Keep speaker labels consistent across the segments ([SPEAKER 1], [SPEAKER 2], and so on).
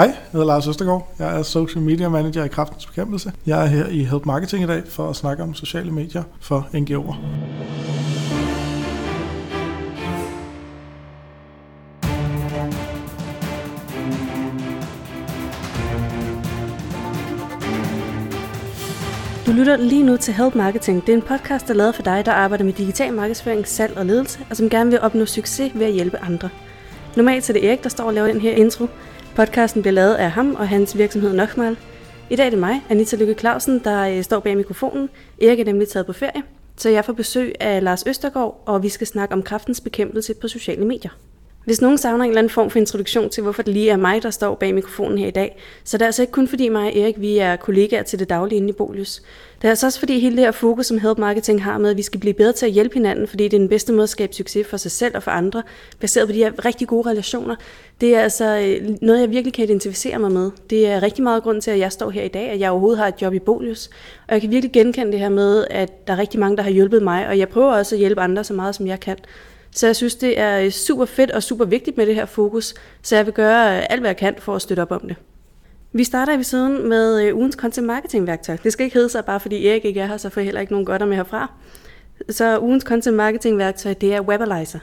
[SPEAKER 1] Hej, jeg hedder Lars Østergaard. Jeg er Social Media Manager i Kraftens Bekæmpelse. Jeg er her i Help Marketing i dag for at snakke om sociale medier for NGO'er.
[SPEAKER 2] Du lytter lige nu til Help Marketing. Det er en podcast, der er lavet for dig, der arbejder med digital markedsføring, salg og ledelse, og som gerne vil opnå succes ved at hjælpe andre. Normalt er det Erik, der står og laver den her intro, Podcasten bliver lavet af ham og hans virksomhed Nokmal. I dag er det mig, Anita Lykke Clausen, der øh, står bag mikrofonen. Erik er nemlig taget på ferie, så jeg får besøg af Lars Østergaard, og vi skal snakke om kraftens bekæmpelse på sociale medier. Hvis nogen savner en eller anden form for introduktion til, hvorfor det lige er mig, der står bag mikrofonen her i dag, så det er altså ikke kun fordi mig og Erik vi er kollegaer til det daglige inde i Bolius. Det er altså også fordi hele det her fokus, som Help Marketing har med, at vi skal blive bedre til at hjælpe hinanden, fordi det er den bedste måde at skabe succes for sig selv og for andre, baseret på de her rigtig gode relationer. Det er altså øh, noget, jeg virkelig kan identificere mig med. Det er rigtig meget grund til, at jeg står her i dag, at jeg overhovedet har et job i Bolius. Og jeg kan virkelig genkende det her med, at der er rigtig mange, der har hjulpet mig, og jeg prøver også at hjælpe andre så meget, som jeg kan. Så jeg synes, det er øh, super fedt og super vigtigt med det her fokus, så jeg vil gøre øh, alt, hvad jeg kan for at støtte op om det. Vi starter episoden med øh, ugens content marketing værktøj. Det skal ikke hedde sig bare fordi Erik ikke er her, så får jeg heller ikke nogen godter med herfra. Så ugens content marketing værktøj, det er Webalizer.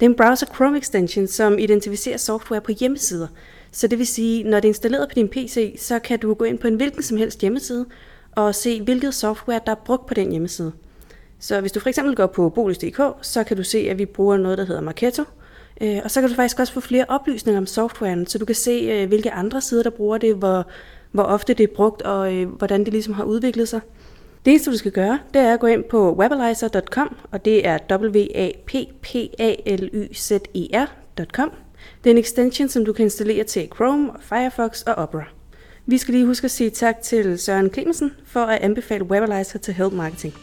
[SPEAKER 2] Det er en browser Chrome extension, som identificerer software på hjemmesider. Så det vil sige, når det er installeret på din PC, så kan du gå ind på en hvilken som helst hjemmeside og se, hvilket software, der er brugt på den hjemmeside. Så hvis du for eksempel går på bolig.dk, så kan du se, at vi bruger noget, der hedder Marketo. Øh, og så kan du faktisk også få flere oplysninger om softwaren, så du kan se, øh, hvilke andre sider, der bruger det, hvor, hvor ofte det er brugt, og øh, hvordan det ligesom har udviklet sig. Det eneste, du skal gøre, det er at gå ind på webalizer.com, og det er w a p p a l y z e r.com. Det er en extension, som du kan installere til Chrome, Firefox og Opera. Vi skal lige huske at sige tak til Søren Clemensen for at anbefale Webalizer til Help Marketing.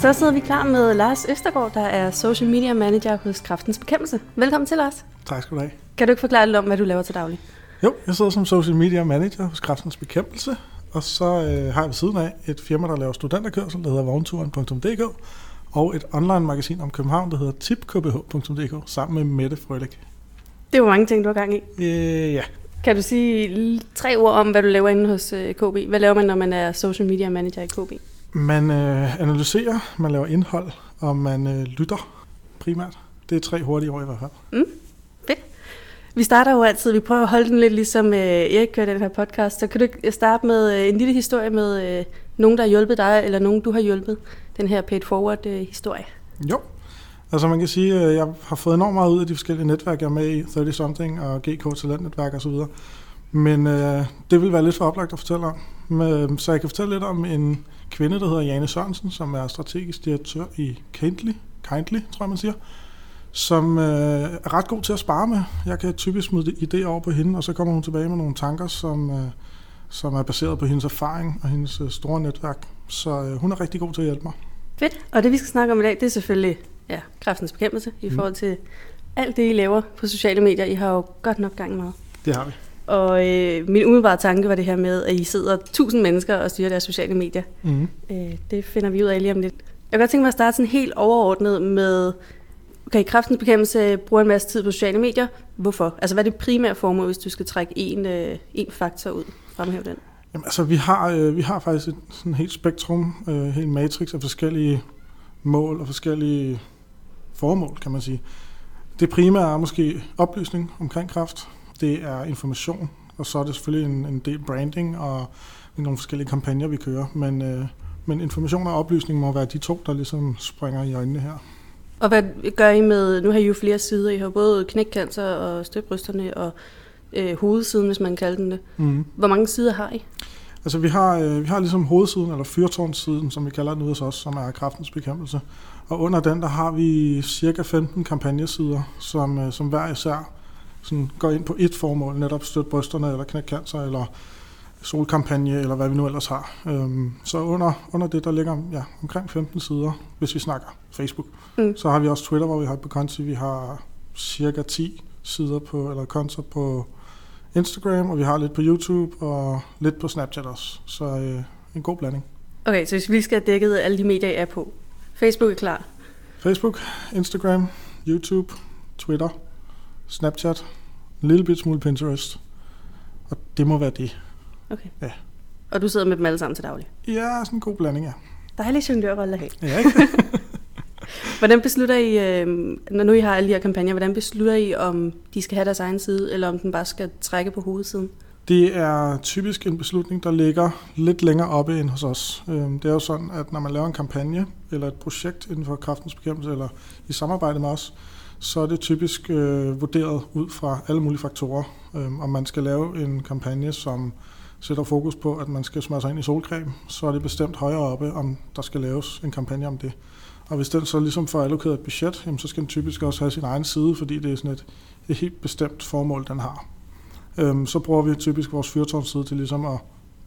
[SPEAKER 2] Så sidder vi klar med Lars Østergaard, der er Social Media Manager hos Kraftens Bekæmpelse. Velkommen til, Lars.
[SPEAKER 1] Tak skal du have.
[SPEAKER 2] Kan du ikke forklare lidt om, hvad du laver til daglig?
[SPEAKER 1] Jo, jeg sidder som Social Media Manager hos Kraftens Bekæmpelse, og så øh, har jeg ved siden af et firma, der laver studenterkørsel, der hedder vognturen.dk, og et online magasin om København, der hedder tipkbh.dk, sammen med Mette Frølik.
[SPEAKER 2] Det er jo mange ting, du har gang i.
[SPEAKER 1] Øh, ja.
[SPEAKER 2] Kan du sige tre ord om, hvad du laver inde hos øh, KB? Hvad laver man, når man er Social Media Manager i KB?
[SPEAKER 1] Man øh, analyserer, man laver indhold, og man øh, lytter primært. Det er tre hurtige ord i hvert fald.
[SPEAKER 2] Mm, fedt. Vi starter jo altid, vi prøver at holde den lidt ligesom øh, Erik kører den her podcast. Så kan du starte med øh, en lille historie med øh, nogen, der har hjulpet dig, eller nogen, du har hjulpet. Den her paid forward øh, historie.
[SPEAKER 1] Jo. Altså man kan sige, at jeg har fået enormt meget ud af de forskellige netværk, jeg er med i, 30 Something og GK Talentnetværk osv. Men øh, det vil være lidt for oplagt at fortælle om. Men, så jeg kan fortælle lidt om en kvinde, der hedder Jane Sørensen, som er strategisk direktør i Kindly, Kindly tror jeg man siger, som øh, er ret god til at spare med. Jeg kan typisk smide idéer over på hende, og så kommer hun tilbage med nogle tanker, som, øh, som er baseret på hendes erfaring og hendes øh, store netværk. Så øh, hun er rigtig god til at hjælpe mig.
[SPEAKER 2] Fedt. Og det vi skal snakke om i dag, det er selvfølgelig ja, kræftens bekæmpelse i mm. forhold til alt det, I laver på sociale medier. I har jo godt nok gang med.
[SPEAKER 1] Det har vi.
[SPEAKER 2] Og øh, min umiddelbare tanke var det her med, at I sidder tusind mennesker og styrer deres sociale medier. Mm. Øh, det finder vi ud af lige om lidt. Jeg kan godt tænke mig at starte sådan helt overordnet med, okay, kraftens bekæmpelse bruger en masse tid på sociale medier. Hvorfor? Altså hvad er det primære formål, hvis du skal trække en, øh, en faktor ud? Fremhæv den.
[SPEAKER 1] Jamen altså, vi har, øh, vi har faktisk et sådan helt spektrum, øh, helt matrix af forskellige mål og forskellige formål, kan man sige. Det primære er måske oplysning omkring kraft det er information, og så er det selvfølgelig en, en del branding og nogle forskellige kampagner, vi kører. Men, øh, men information og oplysning må være de to, der ligesom springer i øjnene her.
[SPEAKER 2] Og hvad gør I med, nu har I jo flere sider, I har både knækcancer og støtbrysterne og øh, hovedsiden, hvis man kalder den det. Mm. Hvor mange sider har I?
[SPEAKER 1] Altså vi har, øh, vi har ligesom hovedsiden, eller fyrtårnssiden, som vi kalder den ude hos os, som er kraftens bekæmpelse. Og under den, der har vi cirka 15 kampagnesider, som, øh, som hver især sådan går ind på et formål, netop støtte brysterne, eller knækcancer, eller solkampagne, eller hvad vi nu ellers har. Øhm, så under, under det, der ligger ja, omkring 15 sider, hvis vi snakker Facebook. Mm. Så har vi også Twitter, hvor vi har på konti, vi har cirka 10 sider på, eller konto på Instagram, og vi har lidt på YouTube, og lidt på Snapchat også. Så øh, en god blanding.
[SPEAKER 2] Okay, så hvis vi skal have dækket alle de medier, jeg er på, Facebook er klar.
[SPEAKER 1] Facebook, Instagram, YouTube, Twitter, Snapchat, en lille bit smule Pinterest. Og det må være det.
[SPEAKER 2] Okay.
[SPEAKER 1] Ja.
[SPEAKER 2] Og du sidder med dem alle sammen til daglig.
[SPEAKER 1] Ja, sådan en god blanding, ja.
[SPEAKER 2] Dejlig jonglørrolle at have.
[SPEAKER 1] Ja, ikke?
[SPEAKER 2] Hvordan beslutter I, øh, når nu I har alle de her kampagner, hvordan beslutter I, om de skal have deres egen side, eller om den bare skal trække på hovedsiden?
[SPEAKER 1] Det er typisk en beslutning, der ligger lidt længere oppe end hos os. Øhm, Det er jo sådan, at når man laver en kampagne eller et projekt inden for kraftens bekæmpelse eller i samarbejde med os, så er det typisk øh, vurderet ud fra alle mulige faktorer. Øh, Om man skal lave en kampagne, som sætter fokus på, at man skal smøre sig ind i solcreme, så er det bestemt højere oppe, om der skal laves en kampagne om det. Og hvis den så ligesom får allokeret et budget, jamen, så skal den typisk også have sin egen side, fordi det er sådan et, et helt bestemt formål, den har. Øhm, så bruger vi typisk vores fyrtårnsside til ligesom at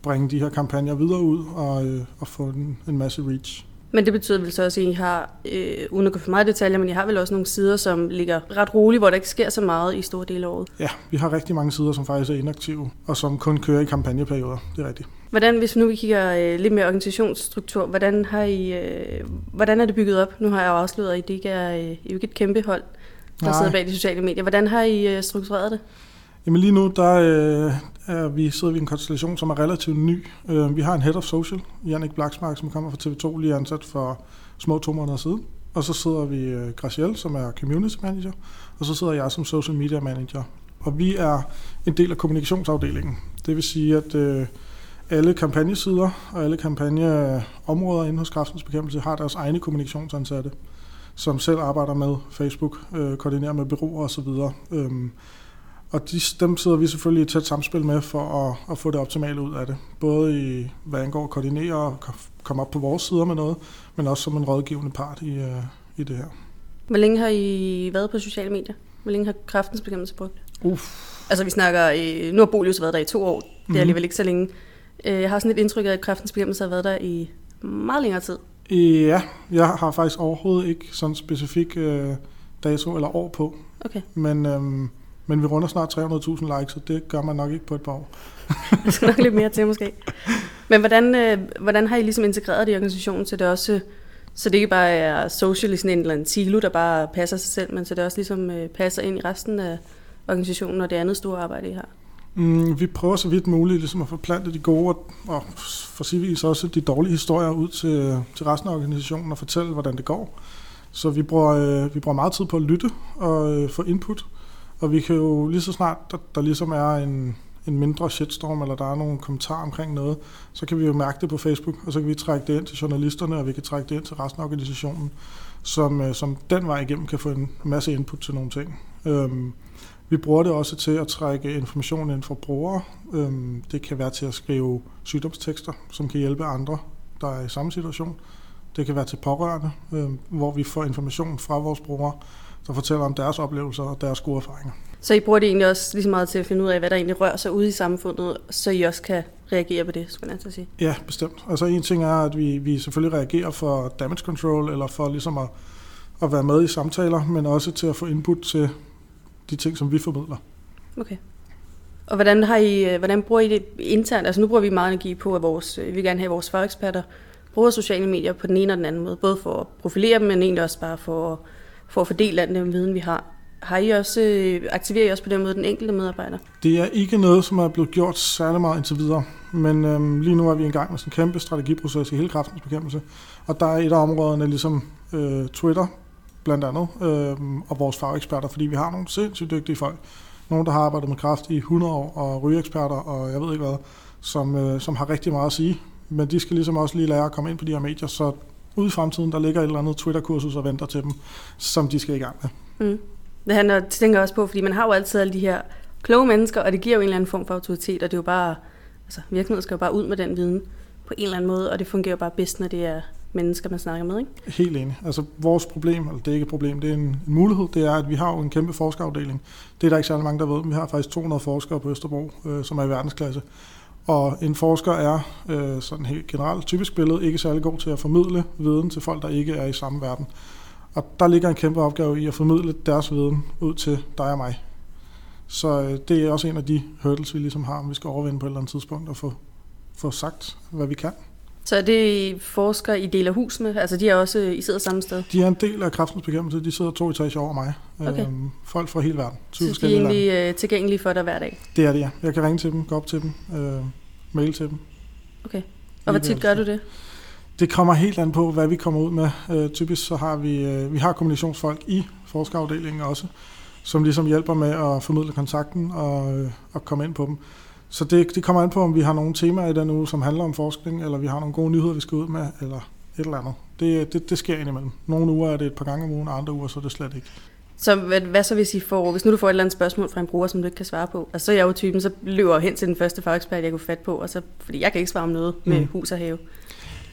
[SPEAKER 1] bringe de her kampagner videre ud og, øh, og få en, en masse reach.
[SPEAKER 2] Men det betyder vel så også, at I har, øh, uden at gå for meget detaljer, men I har vel også nogle sider, som ligger ret roligt, hvor der ikke sker så meget i store dele af året.
[SPEAKER 1] Ja, vi har rigtig mange sider, som faktisk er inaktive, og som kun kører i kampagneperioder. Det er rigtigt.
[SPEAKER 2] Hvordan, hvis nu vi kigger øh, lidt mere organisationsstruktur, hvordan, har I, øh, hvordan er det bygget op? Nu har jeg jo afsløret, at I ikke er, øh, I ikke et kæmpe hold, der
[SPEAKER 1] Nej.
[SPEAKER 2] sidder bag de sociale medier. Hvordan har I øh, struktureret det?
[SPEAKER 1] Jamen lige nu, der øh, er vi, sidder vi i en konstellation, som er relativt ny. Øh, vi har en head of social, Jannik Blaksmark, som kommer fra TV2, lige ansat for små to måneder siden. Og så sidder vi øh, Graciel, som er community manager, og så sidder jeg som social media manager. Og vi er en del af kommunikationsafdelingen. Det vil sige, at øh, alle kampagnesider og alle kampagneområder inde hos Kraftens Bekæmpelse har deres egne kommunikationsansatte, som selv arbejder med Facebook, øh, koordinerer med bureauer osv. Øhm, og de, dem sidder vi selvfølgelig i et tæt samspil med for at, at få det optimale ud af det. Både i, hvad angår at koordinere og ko- komme op på vores sider med noget, men også som en rådgivende part i, øh, i det her.
[SPEAKER 2] Hvor længe har I været på sociale medier? Hvor længe har kraftens bekæmpelse brugt?
[SPEAKER 1] Uff.
[SPEAKER 2] Altså vi snakker, øh, nu har Bolius været der i to år, det er
[SPEAKER 1] Mhm.
[SPEAKER 2] alligevel ikke så længe. Øh, Jeg har sådan et indtryk af, at kraftens bekæmpelse har været der i meget længere tid.
[SPEAKER 1] Ja, jeg har faktisk overhovedet ikke sådan specifik øh, dato eller år på,
[SPEAKER 2] Okay,
[SPEAKER 1] men, øhm, men vi runder snart 300.000 likes, og det gør man nok ikke på et par år.
[SPEAKER 2] der skal nok lidt mere til måske. Men hvordan, øh, hvordan har I ligesom integreret det i organisationen, så det også så det ikke bare er social i sådan en eller anden silo, der bare passer sig selv, men så det også ligesom øh, passer ind i resten af organisationen og det andet store arbejde, I har?
[SPEAKER 1] Mm, vi prøver så vidt muligt ligesom at forplante de gode og, for sigvis også de dårlige historier ud til, til resten af organisationen og fortælle, hvordan det går. Så vi bruger, øh, vi bruger meget tid på at lytte og øh, få input. Og vi kan jo lige så snart, der, der ligesom er en, en mindre shitstorm, eller der er nogle kommentarer omkring noget, så kan vi jo mærke det på Facebook, og så kan vi trække det ind til journalisterne, og vi kan trække det ind til resten af organisationen, som, øh, som den vej igennem kan få en masse input til nogle ting. Øhm, vi bruger det også til at trække information ind fra brugere. Øhm, Det kan være til at skrive sygdomstekster, som kan hjælpe andre, der er i samme situation. Det kan være til pårørende, øhm, hvor vi får information fra vores brugere, der fortæller om deres oplevelser og deres gode erfaringer.
[SPEAKER 2] Så I bruger det egentlig også lige så meget til at finde ud af, hvad der egentlig rører sig ude i samfundet, så I også kan reagere på det, skulle jeg sige.
[SPEAKER 1] Ja, bestemt. Altså en ting er, at vi, vi selvfølgelig reagerer for damage control, eller for ligesom at, at være med i samtaler, men også til at få input til de ting, som vi formidler.
[SPEAKER 2] Okay. Og hvordan, har I, øh, hvordan bruger I det internt? Altså nu bruger vi meget energi på, at vores, øh, vi vil gerne have vores fageksperter bruger sociale medier på den ene og den anden måde, både for at profilere dem, men egentlig også bare for, at- for at fordele al den viden, vi har. Har I også, øh, aktiverer I også på den måde den enkelte medarbejder?
[SPEAKER 1] Det er ikke noget, som er blevet gjort særlig meget indtil videre, men øhm, lige nu er vi i gang med sådan en kæmpe strategiproces i hele kraftens bekæmpelse, og der er et af områderne ligesom øh, Twitter blandt andet, øh, og vores fageksperter, fordi vi har nogle sindssygt dygtige folk. Nogle, der har arbejdet med kraft i 100 år, og rygeeksperter, og jeg ved ikke hvad, som, øh, som har rigtig meget at sige. Men de skal ligesom også lige lære at komme ind på de her medier, så ude i fremtiden, der ligger et eller andet Twitter-kursus og venter til dem, som de skal i gang med.
[SPEAKER 2] Mm. Det handler, tænker også på, fordi man har jo altid alle de her kloge mennesker, og det giver jo en eller anden form for autoritet, og det er jo bare, altså virksomheden skal jo bare ud med den viden på en eller anden måde, og det fungerer jo bare bedst, når det er mennesker, man snakker med, ikke?
[SPEAKER 1] Helt enig. Altså vores problem, eller det er ikke et problem, det er en, en mulighed, det er, at vi har jo en kæmpe forskerafdeling. Det er der ikke særlig mange, der ved. Vi har faktisk 200 forskere på Østerbro, øh, som er i verdensklasse. Og en forsker er, øh, sådan helt generelt typisk billede, ikke særlig god til at formidle viden til folk, der ikke er i samme verden. Og der ligger en kæmpe opgave i at formidle deres viden ud til dig og mig. Så øh, det er også en af de hurdles, vi ligesom har, om vi skal overvinde på et eller andet tidspunkt og få, få sagt, hvad vi kan.
[SPEAKER 2] Så er det forskere, I deler hus med? Altså de er også, I sidder samme sted?
[SPEAKER 1] De er en del af kraftens bekæmpelse. De sidder to etager over mig.
[SPEAKER 2] Okay.
[SPEAKER 1] Øhm, folk fra hele verden. 20
[SPEAKER 2] Så de er
[SPEAKER 1] forskellige lande.
[SPEAKER 2] egentlig øh, tilgængelige for dig hver dag?
[SPEAKER 1] Det er det, ja. Jeg kan ringe til dem, gå op til dem, øh, mail til dem.
[SPEAKER 2] Okay. Og hvor tit gør du det?
[SPEAKER 1] Det kommer helt an på, hvad vi kommer ud med. Øh, typisk så har vi, øh, vi har kommunikationsfolk i forskerafdelingen også, som ligesom hjælper med at formidle kontakten og, øh, og komme ind på dem. Så det, det kommer an på, om vi har nogle temaer i den uge, som handler om forskning, eller vi har nogle gode nyheder, vi skal ud med, eller et eller andet. Det, det, det sker indimellem. Nogle uger er det et par gange om ugen, og andre uger så er det slet ikke.
[SPEAKER 2] Så hvad, hvad så hvis I får, hvis nu du får et eller andet spørgsmål fra en bruger, som du ikke kan svare på, altså så er jeg jo typen, så løber jeg hen til den første fagekspert, jeg kunne fat på, og så, fordi jeg kan ikke svare om noget med
[SPEAKER 1] Mm.
[SPEAKER 2] hus og have.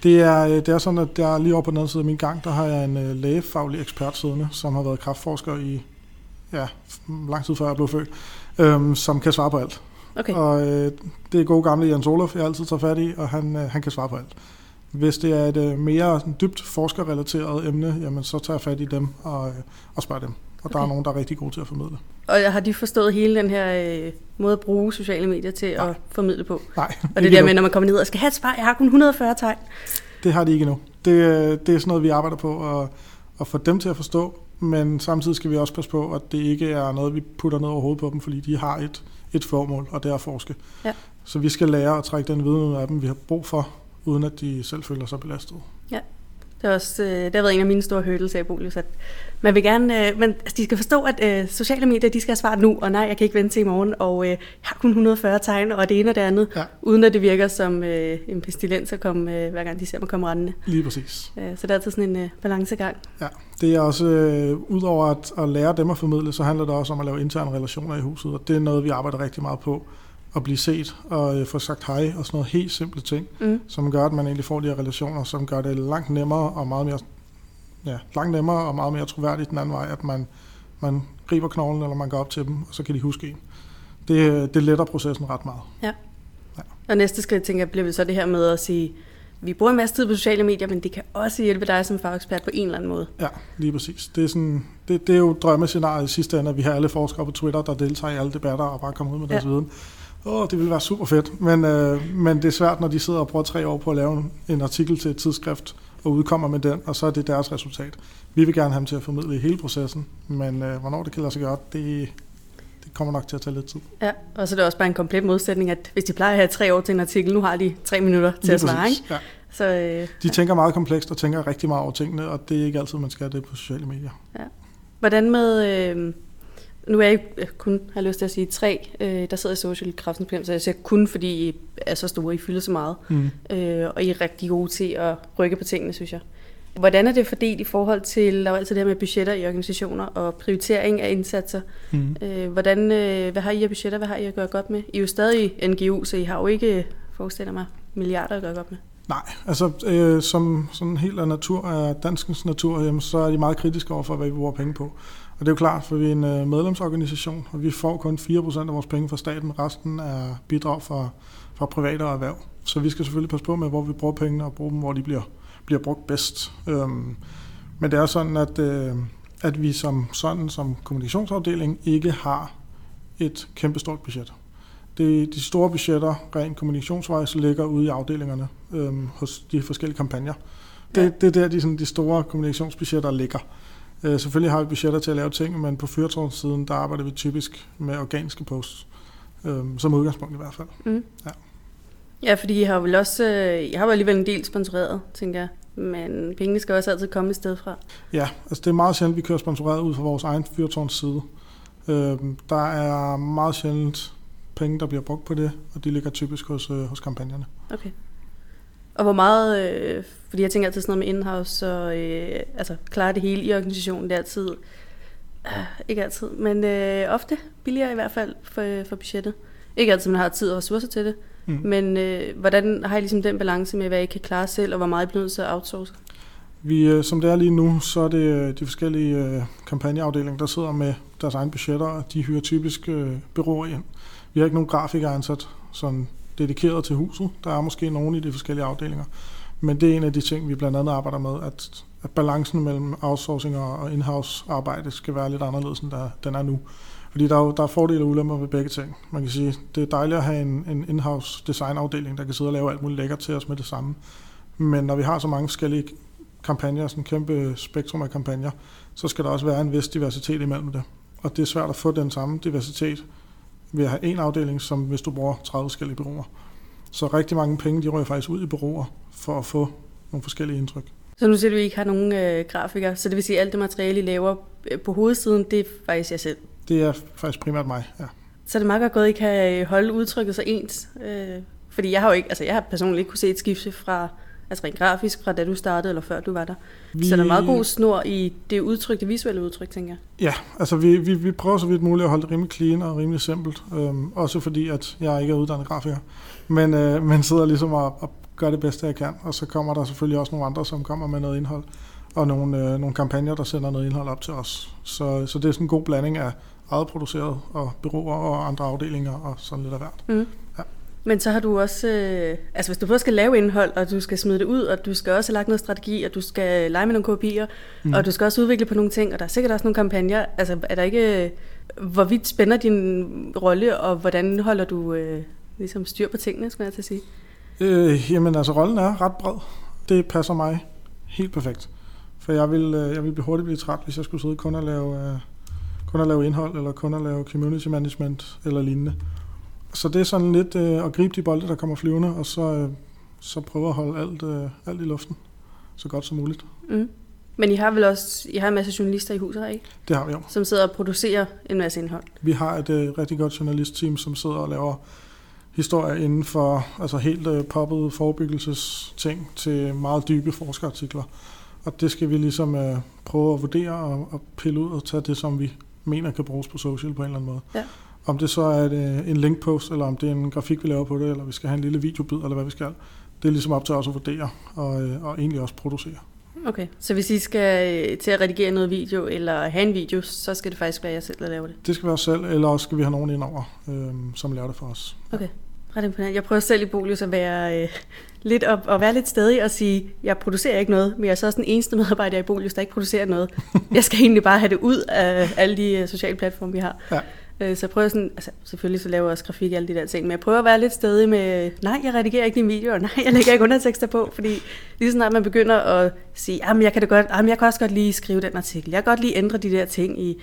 [SPEAKER 1] Det er, øh, det er sådan, at der lige over på den anden side af min gang, der har jeg en øh, lægefaglig ekspert siddende, som har været kraftforsker i ja, lang tid før jeg blev født, øhm, som kan svare på alt.
[SPEAKER 2] Okay,
[SPEAKER 1] Og øh, det er gode gamle Jens Olof, jeg altid tager fat i, og han, øh, han kan svare på alt. Hvis det er et øh, mere sådan dybt forskerrelateret emne, jamen, så tager jeg fat i dem og, øh, og spørger dem. Og der er
[SPEAKER 2] Okay.
[SPEAKER 1] nogen, der er rigtig gode til at formidle.
[SPEAKER 2] og har de forstået hele den her øh, måde at bruge sociale medier til
[SPEAKER 1] Nej.
[SPEAKER 2] at formidle på?
[SPEAKER 1] Nej,
[SPEAKER 2] Og det der
[SPEAKER 1] endnu.
[SPEAKER 2] med, når man kommer ned og skal have et svar, jeg har kun 140 tegn.
[SPEAKER 1] Det har de ikke endnu. Det, øh, det er sådan noget, vi arbejder på at, at få dem til at forstå, men samtidig skal vi også passe på, at det ikke er noget, vi putter ned over hovedet på dem, fordi de har et, et formål, og det er at forske.
[SPEAKER 2] Ja.
[SPEAKER 1] Så vi skal lære at trække den viden ud af dem, vi har brug for, uden at de selv føler sig belastet.
[SPEAKER 2] Det, er også, øh, det har været en af mine store hurdles af Bolius, at man vil gerne, øh, men altså, de skal forstå, at øh, sociale medier, de skal have svaret nu, og nej, jeg kan ikke vente til i morgen, og øh, jeg har kun 140 tegn, og det ene og det andet,
[SPEAKER 1] Ja.
[SPEAKER 2] uden at det virker som øh, en pestilens at komme, øh, hver gang de ser mig komme rendende.
[SPEAKER 1] Lige præcis.
[SPEAKER 2] Øh, så det er altid sådan en øh, balancegang.
[SPEAKER 1] Ja, det er også, øh, udover at, at lære dem at formidle, så handler det også om at lave interne relationer i huset, og det er noget, vi arbejder rigtig meget på. At blive set og øh, få sagt hej og sådan noget helt simple ting,
[SPEAKER 2] Mm.
[SPEAKER 1] som gør, at man egentlig får de her relationer, som gør det langt nemmere og meget mere, ja, langt nemmere og meget mere troværdigt den anden vej, at man, man griber knoglen, eller man går op til dem, og så kan de huske en. Det, det letter processen ret meget.
[SPEAKER 2] Og næste skridt, tænker jeg, bliver vel så det her med at sige, vi bruger en masse tid på sociale medier, men det kan også hjælpe dig som fagekspert på en eller anden måde.
[SPEAKER 1] Ja, lige præcis. Det er, sådan, det, det er jo drømmescenariet i sidste ende, at vi har alle forskere på Twitter, der deltager i alle debatter og bare kommer ud med deres
[SPEAKER 2] Ja.
[SPEAKER 1] viden. Åh, det ville være super fedt, men, øh, men det er svært, når de sidder og bruger tre år på at lave en, artikel til et tidsskrift og udkommer med den, og så er det deres resultat. Vi vil gerne have dem til at formidle hele processen, men øh, hvornår det kan lade sig gøre, det, det kommer nok til at tage lidt tid.
[SPEAKER 2] Ja, og så er det også bare en komplet modsætning, at hvis de plejer at have tre år til en artikel, nu har de tre minutter til
[SPEAKER 1] Lige
[SPEAKER 2] at svare, ikke?
[SPEAKER 1] Ja.
[SPEAKER 2] Så øh,
[SPEAKER 1] De tænker meget komplekst og tænker rigtig meget over tingene, og det er ikke altid, man skal det på sociale medier.
[SPEAKER 2] hvordan med... Øh, nu er jeg ikke kun, har lyst til at sige, tre, øh, der sidder i social kraftens så jeg siger kun, fordi I er så store, I fylder så meget,
[SPEAKER 1] Mm.
[SPEAKER 2] øh, og I er rigtig gode til at rykke på tingene, synes jeg. Hvordan er det fordelt i forhold til, der er altid det her med budgetter i organisationer og prioritering af indsatser.
[SPEAKER 1] Mm.
[SPEAKER 2] Øh, hvordan, øh, hvad har I af budgetter, hvad har I at gøre godt med? I er jo stadig NGO, så I har jo ikke, forestiller mig, milliarder at gøre godt med.
[SPEAKER 1] Nej, altså øh, som sådan helt af natur af danskens natur, jamen, så er de meget kritiske over for, hvad vi bruger penge på. Og det er jo klart, for vi er en øh, medlemsorganisation, og vi får kun 4% af vores penge fra staten. Resten er bidrag fra, fra private og erhverv. Så vi skal selvfølgelig passe på med, hvor vi bruger pengene, og bruge dem, hvor de bliver, bliver brugt bedst. Øhm, men det er sådan, at, øh, at vi som sådan som kommunikationsafdeling ikke har et kæmpestort budget. Det, de store budgetter, rent kommunikationsvejs, ligger ude i afdelingerne øhm, hos de forskellige kampagner. Det, det er der, de, sådan, de store kommunikationsbudgetter ligger. Øh, selvfølgelig har vi budgetter til at lave ting, men på fyrtårnssiden, der arbejder vi typisk med organiske posts. Øhm, som udgangspunkt i hvert fald.
[SPEAKER 2] Mm.
[SPEAKER 1] Ja.
[SPEAKER 2] Ja, fordi I har vel også, øh, jeg har jo alligevel en del sponsoreret, tænker jeg. Men pengene skal også altid komme et sted fra.
[SPEAKER 1] Ja, altså det er meget sjældent, vi kører sponsoreret ud fra vores egen fyrtårnsside. Øhm, der er meget sjældent penge, der bliver brugt på det, og de ligger typisk hos, øh, hos kampagnerne.
[SPEAKER 2] Okay. Og hvor meget, øh, fordi jeg tænker altid sådan noget med in-house, og øh, altså klare det hele i organisationen, det er altid, øh, ikke altid, men øh, ofte billigere i hvert fald for, for budgettet. Ikke altid, man har tid og ressourcer til det,
[SPEAKER 1] Mm.
[SPEAKER 2] men øh, hvordan har I ligesom den balance med, hvad I kan klare selv, og hvor meget I bliver nødt til at outsource?
[SPEAKER 1] Vi, øh, som det er lige nu, så er det øh, de forskellige øh, kampagneafdelinger, der sidder med deres egne budgetter, og de hyrer typisk øh, byråer ind. Vi har ikke nogen grafikere ansat sådan dedikeret til huset. Der er måske nogen i de forskellige afdelinger. Men det er en af de ting, vi blandt andet arbejder med, at, at balancen mellem outsourcing og in-house arbejde skal være lidt anderledes, end der, den er nu. Fordi der er, jo, der er fordele og ulemper ved begge ting. Man kan sige, det er dejligt at have en, en in-house designafdeling, der kan sidde og lave alt muligt lækkert til os med det samme. Men når vi har så mange forskellige kampagner, sådan en kæmpe spektrum af kampagner, så skal der også være en vis diversitet imellem det. Og det er svært at få den samme diversitet ved at have en afdeling, som hvis du bruger 30 forskellige bureauer. Så rigtig mange penge, de rører faktisk ud i bureauer for at få nogle forskellige indtryk.
[SPEAKER 2] Så nu siger du, at I ikke har nogen øh, grafikere, så det vil sige, at alt det materiale, I laver øh, på hovedsiden, det er faktisk jer selv?
[SPEAKER 1] Det er faktisk primært mig, ja.
[SPEAKER 2] Så er det meget godt gået, at I kan holde udtrykket så ens. Øh, fordi jeg har jo ikke, altså jeg har personligt ikke kunne se et skifte fra, altså rent grafisk, fra da du startede, eller før du var der. Vi... Så der er meget god snor i det udtryk, det visuelle udtryk, tænker jeg.
[SPEAKER 1] Ja, altså vi, vi, vi prøver så vidt muligt at holde det rimelig clean og rimelig simpelt. Øhm, også fordi, at jeg ikke er uddannet grafiker. Men, øh, men sidder ligesom og, og gør det bedste, jeg kan. Og så kommer der selvfølgelig også nogle andre, som kommer med noget indhold. Og nogle, øh, nogle kampagner, der sender noget indhold op til os. Så, så det er sådan en god blanding af eget produceret og byråer og andre afdelinger og sådan lidt af hvert.
[SPEAKER 2] Mm. Men så har du også, øh, altså hvis du både skal lave indhold, og du skal smide det ud, og du skal også have lagt noget strategi, og du skal lege med nogle kopier, mm. og du skal også udvikle på nogle ting, og der er sikkert også nogle kampagner. Altså er der ikke, hvorvidt spænder din rolle, og hvordan holder du øh, ligesom styr på tingene, skal jeg til at sige?
[SPEAKER 1] Øh, jamen altså, rollen er ret bred. Det passer mig helt perfekt. For jeg vil, øh, jeg vil hurtigt blive træt, hvis jeg skulle sidde kun og lave, øh, kun at lave indhold, eller kun at lave community management, eller lignende. Så det er sådan lidt øh, at gribe de bolde, der kommer flyvende, og så, øh, så prøve at holde alt, øh, alt i luften så godt som muligt.
[SPEAKER 2] Mm. Men I har vel også I har en masse journalister i huset, ikke?
[SPEAKER 1] Det har vi jo.
[SPEAKER 2] Som sidder og producerer en masse indhold.
[SPEAKER 1] Vi har et øh, rigtig godt journalistteam, som sidder og laver historier inden for altså helt øh, poppede forebyggelsesting til meget dybe forskerartikler. Og det skal vi ligesom øh, prøve at vurdere og, og pille ud og tage det, som vi mener kan bruges på social på en eller anden måde.
[SPEAKER 2] Ja.
[SPEAKER 1] Om det så er et, øh, en linkpost, eller om det er en grafik, vi laver på det, eller vi skal have en lille videobid, eller hvad vi skal. Det er ligesom op til os at vurdere og, øh, og egentlig også producere.
[SPEAKER 2] Okay, så hvis I skal øh, til at redigere noget video, eller have en video, så skal det faktisk være jer selv, der laver det?
[SPEAKER 1] Det skal være os selv, eller også skal vi have nogen indover, øh, som lærer det for os.
[SPEAKER 2] Okay ret imponerende. Jeg prøver selv i Bolius at være øh, lidt op, at være lidt stadig og sige, jeg producerer ikke noget, men jeg er så også den eneste medarbejder i Bolius, der ikke producerer noget. Jeg skal egentlig bare have det ud af alle de sociale platforme, vi har. Ja. Øh, så jeg prøver sådan, altså selvfølgelig så laver jeg også grafik og alle de der ting, men jeg prøver at være lidt stadig med, nej, jeg redigerer ikke dine videoer, nej, jeg lægger ikke undertekster på, fordi lige snart man begynder at sige, jamen jeg kan det godt, jamen jeg kan også godt lige skrive den artikel, jeg kan godt lige ændre de der ting i,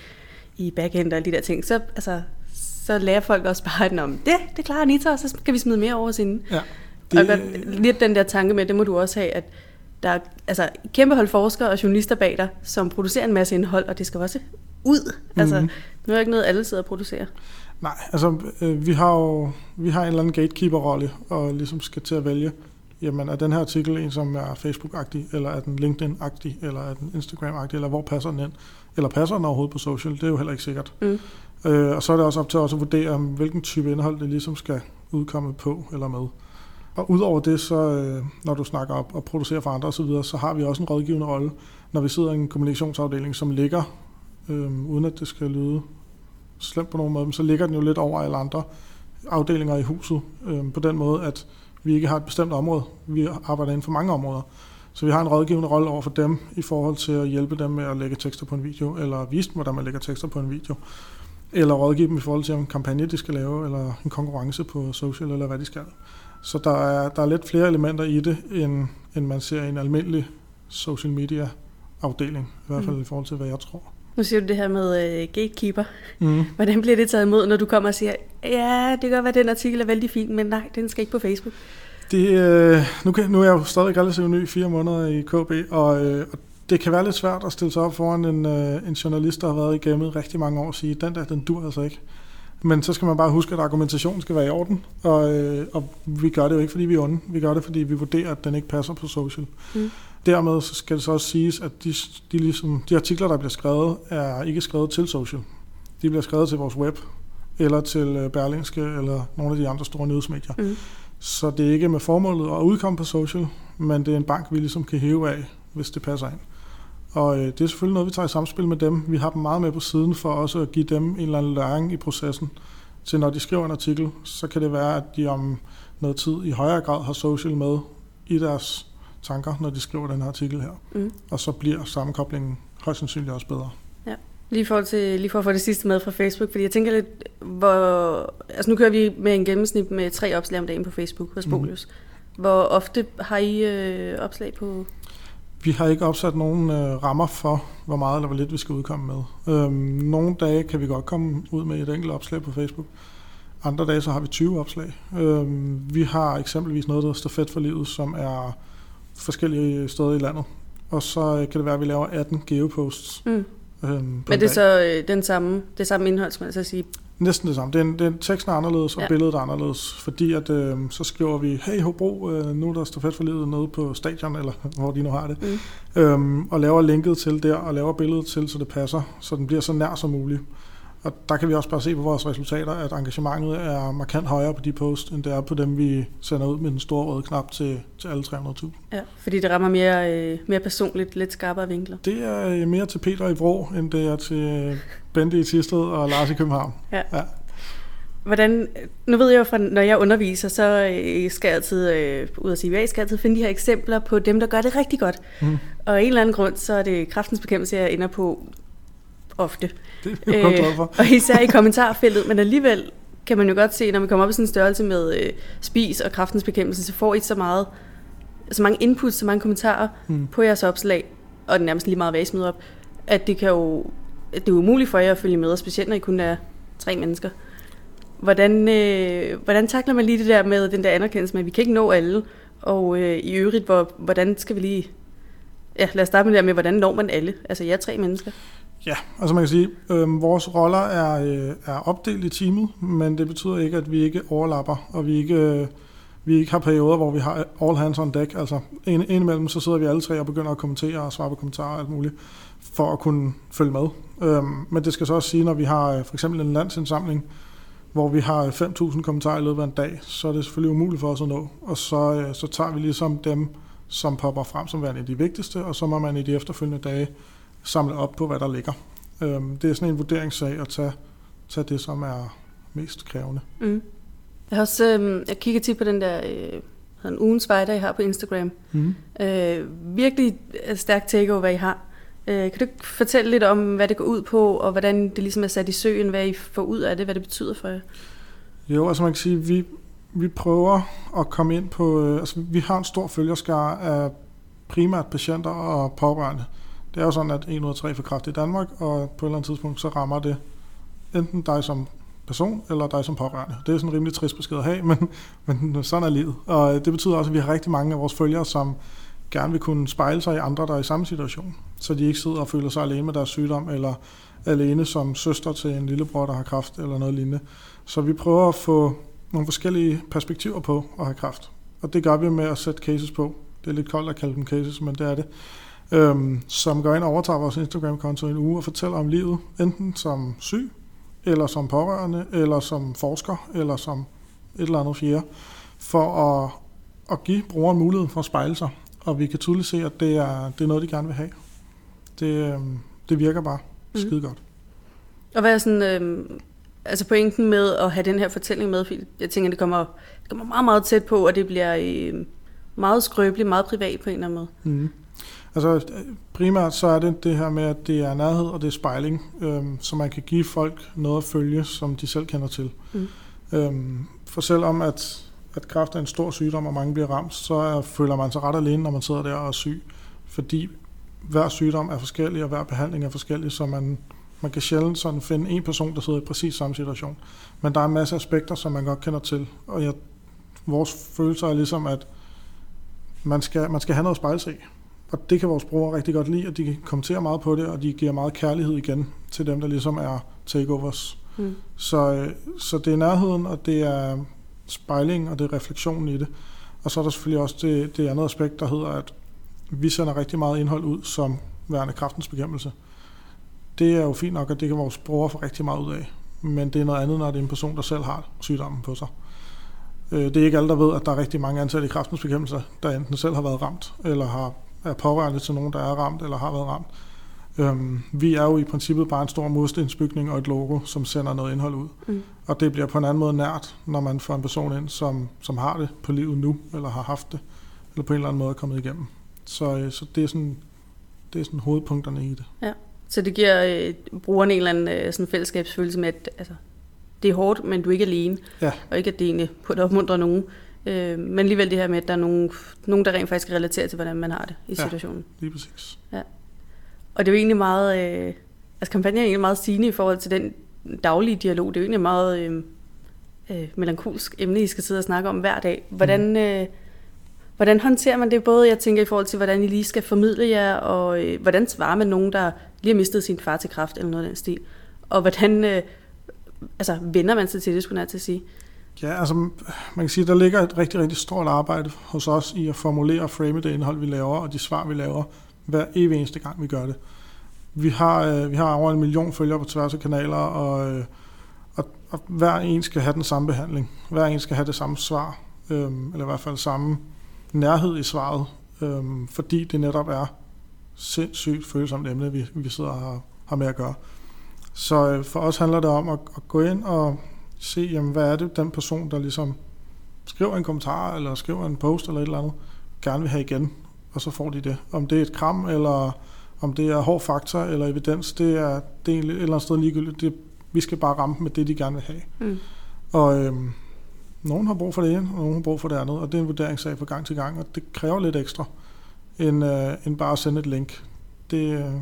[SPEAKER 2] i backend og alle de der ting, så, altså, så lærer folk også bare, om det, det klarer Anita, og så skal vi smide mere over sin. Ja, det... Og godt, lidt den der tanke med, det må du også have, at der er altså, kæmpe hold forskere og journalister bag dig, som producerer en masse indhold, og det skal også ud. Mm-hmm. Altså, nu er ikke noget, alle sidder og producerer.
[SPEAKER 1] Nej, altså øh, vi har jo vi har en eller anden gatekeeper-rolle, og ligesom skal til at vælge, jamen er den her artikel en, som er Facebook-agtig, eller er den LinkedIn-agtig, eller er den Instagram-agtig, eller hvor passer den ind? Eller passer den overhovedet på social? Det er jo heller ikke sikkert. Mm. Øh, og så er det også op til os at vurdere, hvilken type indhold det ligesom skal udkomme på eller med. Og udover det, så øh, når du snakker op og producerer for andre osv., så, så har vi også en rådgivende rolle, når vi sidder i en kommunikationsafdeling, som ligger, øh, uden at det skal lyde slemt på nogen måde, så ligger den jo lidt over alle andre afdelinger i huset, øh, på den måde, at vi ikke har et bestemt område. Vi arbejder inden for mange områder. Så vi har en rådgivende rolle over for dem i forhold til at hjælpe dem med at lægge tekster på en video, eller vise dem, hvordan man lægger tekster på en video eller rådgive dem i forhold til, om en kampagne de skal lave, eller en konkurrence på social, eller hvad de skal. Så der er, der er lidt flere elementer i det, end, end man ser i en almindelig social media afdeling, i hvert fald mm. i forhold til, hvad jeg tror.
[SPEAKER 2] Nu siger du det her med uh, gatekeeper. Mm. Hvordan bliver det taget imod, når du kommer og siger, ja, det kan godt være, at den artikel er vældig fin, men nej, den skal ikke på Facebook?
[SPEAKER 1] Det, øh, nu, kan, nu er jeg jo stadig relativt ny, fire måneder i KB, og, øh, og det kan være lidt svært at stille sig op foran en, øh, en journalist, der har været i gamet rigtig mange år og sige, den der, den dur altså ikke. Men så skal man bare huske, at argumentationen skal være i orden, og, øh, og vi gør det jo ikke, fordi vi er onde. Vi gør det, fordi vi vurderer, at den ikke passer på social. Mm. Dermed så skal det så også siges, at de, de, ligesom, de artikler, der bliver skrevet, er ikke skrevet til social. De bliver skrevet til vores web, eller til øh, Berlingske, eller nogle af de andre store nyhedsmedier. Mm. Så det er ikke med formålet at udkomme på social, men det er en bank, vi ligesom kan hæve af, hvis det passer ind. Og øh, det er selvfølgelig noget, vi tager i samspil med dem. Vi har dem meget med på siden for også at give dem en eller anden læring i processen. Til når de skriver en artikel, så kan det være, at de om noget tid i højere grad har social med i deres tanker, når de skriver den her artikel her. Mm. Og så bliver sammenkoblingen højst sandsynligt også bedre.
[SPEAKER 2] Ja. Lige for, til, lige for at få det sidste med fra Facebook, fordi jeg tænker lidt, hvor... Altså nu kører vi med en gennemsnit med tre opslag om dagen på Facebook hos mhm. Bolius. Mm. Hvor ofte har I øh, opslag på?
[SPEAKER 1] Vi har ikke opsat nogen øh, rammer for, hvor meget eller hvor lidt vi skal udkomme med. Øhm, nogle dage kan vi godt komme ud med et enkelt opslag på Facebook. Andre dage så har vi 20 opslag. Øhm, vi har eksempelvis noget, der hedder Stafet for Livet, som er forskellige steder i landet. Og så øh, kan det være, at vi laver 18 geoposts.
[SPEAKER 2] Mm.
[SPEAKER 1] Øhm,
[SPEAKER 2] Men
[SPEAKER 1] en
[SPEAKER 2] det er så øh, den samme, det samme indhold, som man så sige.
[SPEAKER 1] Næsten det samme. Det er, det er, en- teksten er anderledes, og
[SPEAKER 2] ja.
[SPEAKER 1] billedet er anderledes. Fordi at, øh, så skriver vi, hey Hobro, øh, nu er der stafet for livet nede på stadion, eller hvor de nu har det.
[SPEAKER 2] Mm.
[SPEAKER 1] Øhm, og laver linket til der, og laver billedet til, så det passer, så den bliver så nær som muligt. Og der kan vi også bare se på vores resultater, at engagementet er markant højere på de post, end det er på dem, vi sender ud med den store røde knap til, til alle 300.000.
[SPEAKER 2] Ja, fordi det rammer mere, øh, mere personligt, lidt skarpere vinkler.
[SPEAKER 1] Det er øh, mere til Peter i Vrå, end det er til øh, Bente i Tisted og Lars i København.
[SPEAKER 2] Ja.
[SPEAKER 1] Ja.
[SPEAKER 2] Hvordan, nu ved jeg jo, fra, når jeg underviser, så øh, skal jeg altid, øh, ud af CVA, skal jeg altid finde de her eksempler på dem, der gør det rigtig godt.
[SPEAKER 1] Mm.
[SPEAKER 2] Og af en eller anden grund, så er det kraftens bekæmpelse, jeg ender på ofte.
[SPEAKER 1] Det er kun glade for.
[SPEAKER 2] og især i kommentarfeltet, men alligevel kan man jo godt se, når man kommer op i sådan en størrelse med øh, spis og kraftens bekæmpelse, så får I så meget, så mange inputs, så mange kommentarer
[SPEAKER 1] Mm.
[SPEAKER 2] på jeres opslag, og det er nærmest lige meget, hvad I smider op, at det kan jo, det er umuligt for jer at følge med, og specielt når I kun er tre mennesker. Hvordan, øh, hvordan takler man lige det der med den der anerkendelse med, at vi kan ikke nå alle, og øh, i øvrigt, hvor, hvordan skal vi lige... Ja, lad os starte med det der med, hvordan når man alle? Altså, jeg er tre mennesker.
[SPEAKER 1] Ja, altså man kan sige, øh, vores roller er, øh, er opdelt i teamet, men det betyder ikke, at vi ikke overlapper, og vi ikke, øh, vi ikke har perioder, hvor vi har all hands on deck. Altså en, indimellem, så sidder vi alle tre og begynder at kommentere og svare på kommentarer og alt muligt, for at kunne følge med. Øh, men det skal så også sige, når vi har øh, for eksempel en landsindsamling, hvor vi har 5.000 kommentarer i løbet af en dag, så er det selvfølgelig umuligt for os at nå. Og så, øh, så tager vi ligesom dem, som popper frem som værende de vigtigste, og så må man i de efterfølgende dage samle op på, hvad der ligger. Øhm, det er sådan en vurderingssag at tage, tage det, som er mest krævende.
[SPEAKER 2] Mm. Jeg har også øh, jeg kigger tit på den der øh, den ugens fighter, I har på Instagram.
[SPEAKER 1] Mm.
[SPEAKER 2] Øh, virkelig stærk takeover, I har. Øh, kan du fortælle lidt om, hvad det går ud på, og hvordan det ligesom er sat i søen, hvad I får ud af det, hvad det betyder for jer?
[SPEAKER 1] Jo, altså man kan sige, vi, vi prøver at komme ind på, øh, altså vi har en stor følgerskare af primært patienter og pårørende. Det er jo sådan, at 1 ud af 3 får kræft i Danmark, og på et eller andet tidspunkt, så rammer det enten dig som person, eller dig som pårørende. Det er sådan en rimelig trist besked at have, men, men sådan er livet. Og øh, det betyder også, at vi har rigtig mange af vores følgere, som gerne vil kunne spejle sig i andre, der er i samme situation. Så de ikke sidder og føler sig alene med deres sygdom, eller alene som søster til en lillebror, der har kræft, eller noget lignende. Så vi prøver at få nogle forskellige perspektiver på at have kræft. Og det gør vi med at sætte cases på. Det er lidt koldt at kalde dem cases, men det er det. Øhm, som går ind og overtager vores Instagram-konto i en uge og fortæller om livet, enten som syg, eller som pårørende, eller som forsker, eller som et eller andet fjerde, for at, at give brugeren muligheden for at spejle sig. Og vi kan tydeligt se, at det er, det er noget, de gerne vil have. Det, øhm, det virker bare
[SPEAKER 2] Mhm.
[SPEAKER 1] skide godt.
[SPEAKER 2] Og hvad er sådan, øh, altså pointen med at have den her fortælling med? Fordi jeg tænker, det kommer, det kommer meget, meget tæt på, og det bliver øh, meget skrøbeligt, meget privat på en eller anden måde.
[SPEAKER 1] Mm. Altså primært så er det det her med, at det er nærhed og det er spejling, øhm, så man kan give folk noget at følge, som de selv kender til.
[SPEAKER 2] Mm.
[SPEAKER 1] Øhm, for selvom at, at kræft er en stor sygdom, og mange bliver ramt, så er, føler man sig ret alene, når man sidder der og er syg. Fordi hver sygdom er forskellig, og hver behandling er forskellig, så man, man kan sjældent sådan finde en person, der sidder i præcis samme situation. Men der er en masse aspekter, som man godt kender til, og jeg, vores følelse er ligesom, at man skal, man skal have noget at spejle sig i. Og det kan vores brugere rigtig godt lide, at de kommenterer meget på det, og de giver meget kærlighed igen til dem, der ligesom er takeovers.
[SPEAKER 2] Mm.
[SPEAKER 1] Så, øh, så det er nærheden, og det er spejling, og det er refleksionen i det. Og så er der selvfølgelig også det, det andet aspekt, der hedder, at vi sender rigtig meget indhold ud som værende kraftens bekæmpelse. Det er jo fint nok, at det kan vores brugere få rigtig meget ud af. Men det er noget andet, når det er en person, der selv har sygdommen på sig. Øh, Det er ikke alle, der ved, at der er rigtig mange ansatte i kraftens bekæmpelse, der enten selv har været ramt, eller har, er pårørende til nogen, der er ramt, eller har været ramt. Øhm, vi er jo i princippet bare en stor murstensbygning og et logo, som sender noget indhold ud.
[SPEAKER 2] Mm.
[SPEAKER 1] Og det bliver på en anden måde nært, når man får en person ind, som, som har det på livet nu, eller har haft det, eller på en eller anden måde er kommet igennem. Så, øh, så det, er sådan, det er sådan hovedpunkterne i det.
[SPEAKER 2] Så det giver øh, brugerne en eller anden øh, sådan fællesskabsfølelse med, at altså, det er hårdt, men du er ikke alene.
[SPEAKER 1] Ja.
[SPEAKER 2] Og ikke at det egentlig på at opmuntre nogen. Øh, men alligevel det her med, at der er nogen, nogen, der rent faktisk relaterer til, hvordan man har det i
[SPEAKER 1] Ja.
[SPEAKER 2] situationen.
[SPEAKER 1] Lige præcis.
[SPEAKER 2] Og det er jo egentlig meget, øh, altså kampagnen er egentlig meget sigende i forhold til den daglige dialog. Det er jo egentlig meget øh, øh, melankolsk emne, I skal sidde og snakke om hver dag. Hvordan, øh, hvordan håndterer man det? Både jeg tænker i forhold til, hvordan I lige skal formidle jer, og øh, hvordan svarer man nogen, der lige har mistet sin far til kraft, eller noget af den stil. Og hvordan øh, altså, vender man sig til det, skulle jeg til at sige.
[SPEAKER 1] Ja, altså man kan sige, at der ligger et rigtig, rigtig stort arbejde hos os i at formulere og frame det indhold, vi laver, og de svar, vi laver, hver evig eneste gang, vi gør det. Vi har, øh, vi har over en million følgere på tværs af kanaler, og, øh, og, og hver en skal have den samme behandling. Hver en skal have det samme svar, øh, eller i hvert fald samme nærhed i svaret, øh, fordi det netop er sindssygt følsomt emne, vi, vi sidder og har, har med at gøre. Så øh, for os handler det om at, at gå ind og se, jamen, hvad er det, den person, der ligesom skriver en kommentar, eller skriver en post, eller et eller andet, gerne vil have igen, og så får de det. Om det er et kram, eller om det er hård faktor, eller evidens, det er, det er et eller andet sted ligegyldigt. Det, vi skal bare ramme med det, de gerne vil have.
[SPEAKER 2] Mm.
[SPEAKER 1] Og øhm, nogen har brug for det ene, og nogen har brug for det andet, og det er en vurderingssag fra gang til gang, og det kræver lidt ekstra, end, øh, end bare at sende et link. Det, øh,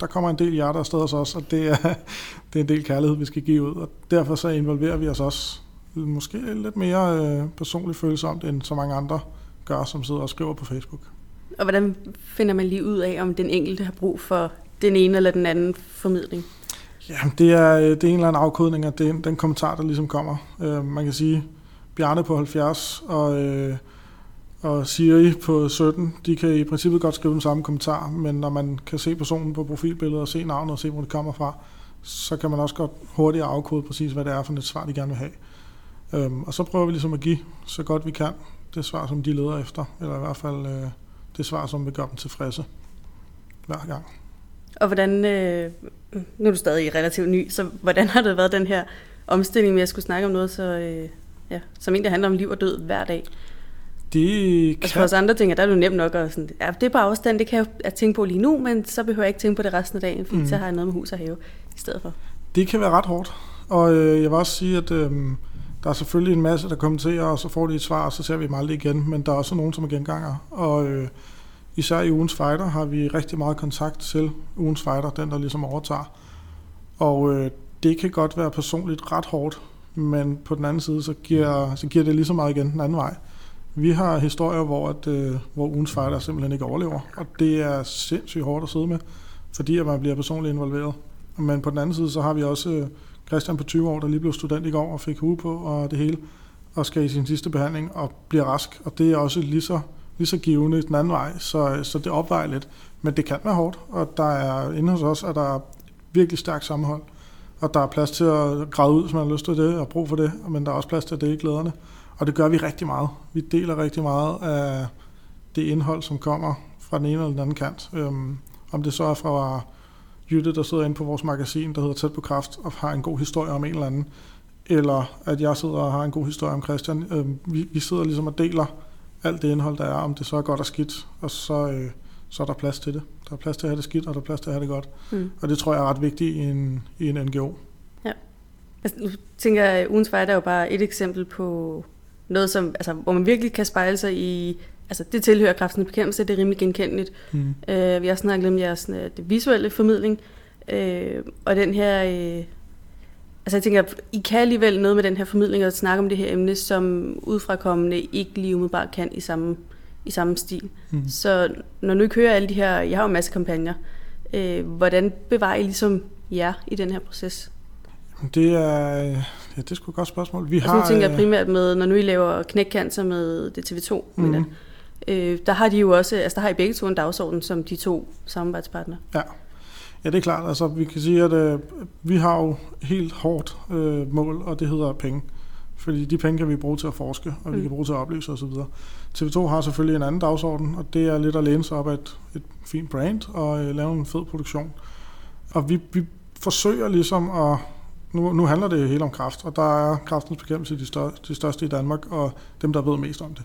[SPEAKER 1] der kommer en del hjerter afsted hos os, og det er, det er en del kærlighed, vi skal give ud, og derfor så involverer vi os også måske lidt mere øh, personligt følsomt, end så mange andre gør, som sidder og skriver på Facebook.
[SPEAKER 2] Og hvordan finder man lige ud af, om den enkelte har brug for den ene eller den anden formidling?
[SPEAKER 1] Ja, det er, øh, det er en eller anden afkodning af den, den kommentar, der ligesom kommer. Øh, man kan sige, Bjarne på 70 og, øh, og Siri på 17, de kan i princippet godt skrive den samme kommentar, men når man kan se personen på profilbilledet og se navnet og se, hvor det kommer fra, så kan man også godt hurtigt afkode præcis, hvad det er for et svar, de gerne vil have. Øhm, og så prøver vi ligesom at give så godt vi kan det svar, som de leder efter, eller i hvert fald øh, det svar, som vil gøre dem tilfredse hver gang.
[SPEAKER 2] Og hvordan, øh, nu er du stadig relativt ny, så hvordan har det været den her omstilling med at skulle snakke om noget, så, øh, ja, som egentlig handler om liv og død hver dag?
[SPEAKER 1] Det
[SPEAKER 2] Altså for
[SPEAKER 1] kan,
[SPEAKER 2] os andre tænker, der er det jo nemt nok at sådan, ja, det er bare afstand, det kan jeg at tænke på lige nu, men så behøver jeg ikke tænke på det resten af dagen, fordi
[SPEAKER 1] Mm.
[SPEAKER 2] mm. så har jeg noget med hus og have i stedet for.
[SPEAKER 1] det kan være ret hårdt, og øh, jeg vil også sige, at øh, der er selvfølgelig en masse, der kommenterer, og så får de et svar, og så ser vi dem aldrig igen, men der er også nogen, som er genganger, og øh, især i ugens fighter har vi rigtig meget kontakt til ugens fighter, den der ligesom overtager, og øh, det kan godt være personligt ret hårdt, men på den anden side, så giver, så giver det lige så meget igen den anden vej. Vi har historier, hvor, at, øh, hvor ugens fighter simpelthen ikke overlever, og det er sindssygt hårdt at sidde med, fordi at man bliver personligt involveret. Men på den anden side, så har vi også øh, Christian på 20 år, der lige blev student i går og fik hue på og det hele, og skal i sin sidste behandling og bliver rask. Og det er også lige så, lige så givende den anden vej, så, øh, så det opvejer lidt. Men det kan være hårdt, og der er inde hos os, at der er virkelig stærkt sammenhold. Og der er plads til at græde ud, hvis man har lyst til det, og brug for det, men der er også plads til at dele glæderne. Og det gør vi rigtig meget. Vi deler rigtig meget af det indhold, som kommer fra den ene eller den anden kant. Øhm, om det så er fra Jytte, der sidder inde på vores magasin, der hedder Tæt på Kraft, og har en god historie om en eller anden, eller at jeg sidder og har en god historie om Christian. Øhm, vi, vi sidder ligesom og deler alt det indhold, der er, om det så er godt og skidt, og så, øh, så er der plads til det. Der er plads til at have det skidt, og der er plads til at have det godt.
[SPEAKER 2] Mm.
[SPEAKER 1] Og det tror jeg er ret vigtigt i en, i en NGO.
[SPEAKER 2] Altså, nu tænker jeg, at ugens fight er jo bare et eksempel på noget, som, altså, hvor man virkelig kan spejle sig i, altså det tilhører kraftens bekæmpelse, det er rimelig genkendeligt.
[SPEAKER 1] Mm.
[SPEAKER 2] Øh, vi har snakket om jeres sådan, øh, det visuelle formidling, øh, og den her, øh, altså jeg tænker, I kan alligevel noget med den her formidling og snakke om det her emne, som udefrakommende ikke lige umiddelbart kan i samme, i samme stil.
[SPEAKER 1] Mm.
[SPEAKER 2] Så når nu I kører alle de her, jeg har jo en masse kampagner, øh, hvordan bevarer I ligesom jer i den her proces?
[SPEAKER 1] Det er, ja, det er sgu et godt spørgsmål. Vi
[SPEAKER 2] nu
[SPEAKER 1] har,
[SPEAKER 2] tænker jeg
[SPEAKER 1] øh,
[SPEAKER 2] primært med, når nu I laver knækcancer med det TV2, mm. Men, øh, der har de jo også, altså der har I begge to en dagsorden som de to samarbejdspartnere.
[SPEAKER 1] Ja, det er klart. Altså, vi kan sige, at øh, vi har jo helt hårdt øh, mål, og det hedder penge. Fordi de penge kan vi bruge til at forske, og mm. vi kan bruge til at oplyse osv. TV2 har selvfølgelig en anden dagsorden, og det er lidt at læne sig op af et, et fint brand og øh, lave en fed produktion. Og vi, vi forsøger ligesom at... Nu, nu handler det hele om kraft, og der er kraftens bekæmpelse de, stør, de største i Danmark, og dem, der ved mest om det.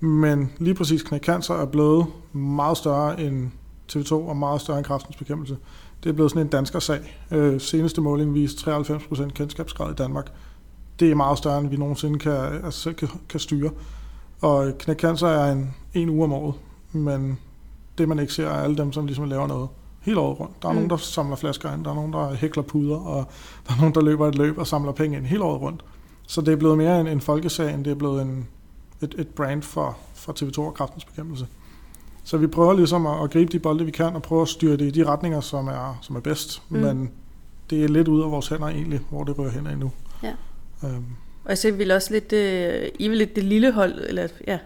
[SPEAKER 1] Men lige præcis knækcancer er blevet meget større end TV2 og meget større end kraftens bekæmpelse. Det er blevet sådan en dansker sag. Øh, seneste måling viste 93% kendskabsgrad i Danmark. Det er meget større, end vi nogensinde kan, altså selv kan, kan styre. Og knækcancer er en, en uge om året, men det man ikke ser er alle dem, som ligesom laver noget hele året rundt. Der er mm. nogen, der samler flasker ind, der er nogen, der hækler puder, og der er nogen, der løber et løb og samler penge ind hele året rundt. Så det er blevet mere en, en folkesag, end det er blevet en, et, et brand for, for TV2 og kraftens bekæmpelse. Så vi prøver ligesom at, at gribe de bolde, vi kan, og prøve at styre det i de retninger, som er, som er bedst. Mm. Men det er lidt ud af vores hænder egentlig, hvor det rører hen endnu.
[SPEAKER 2] Ja. Øhm. Og så vil også lidt, øh, I vil lidt det lille hold, eller ja,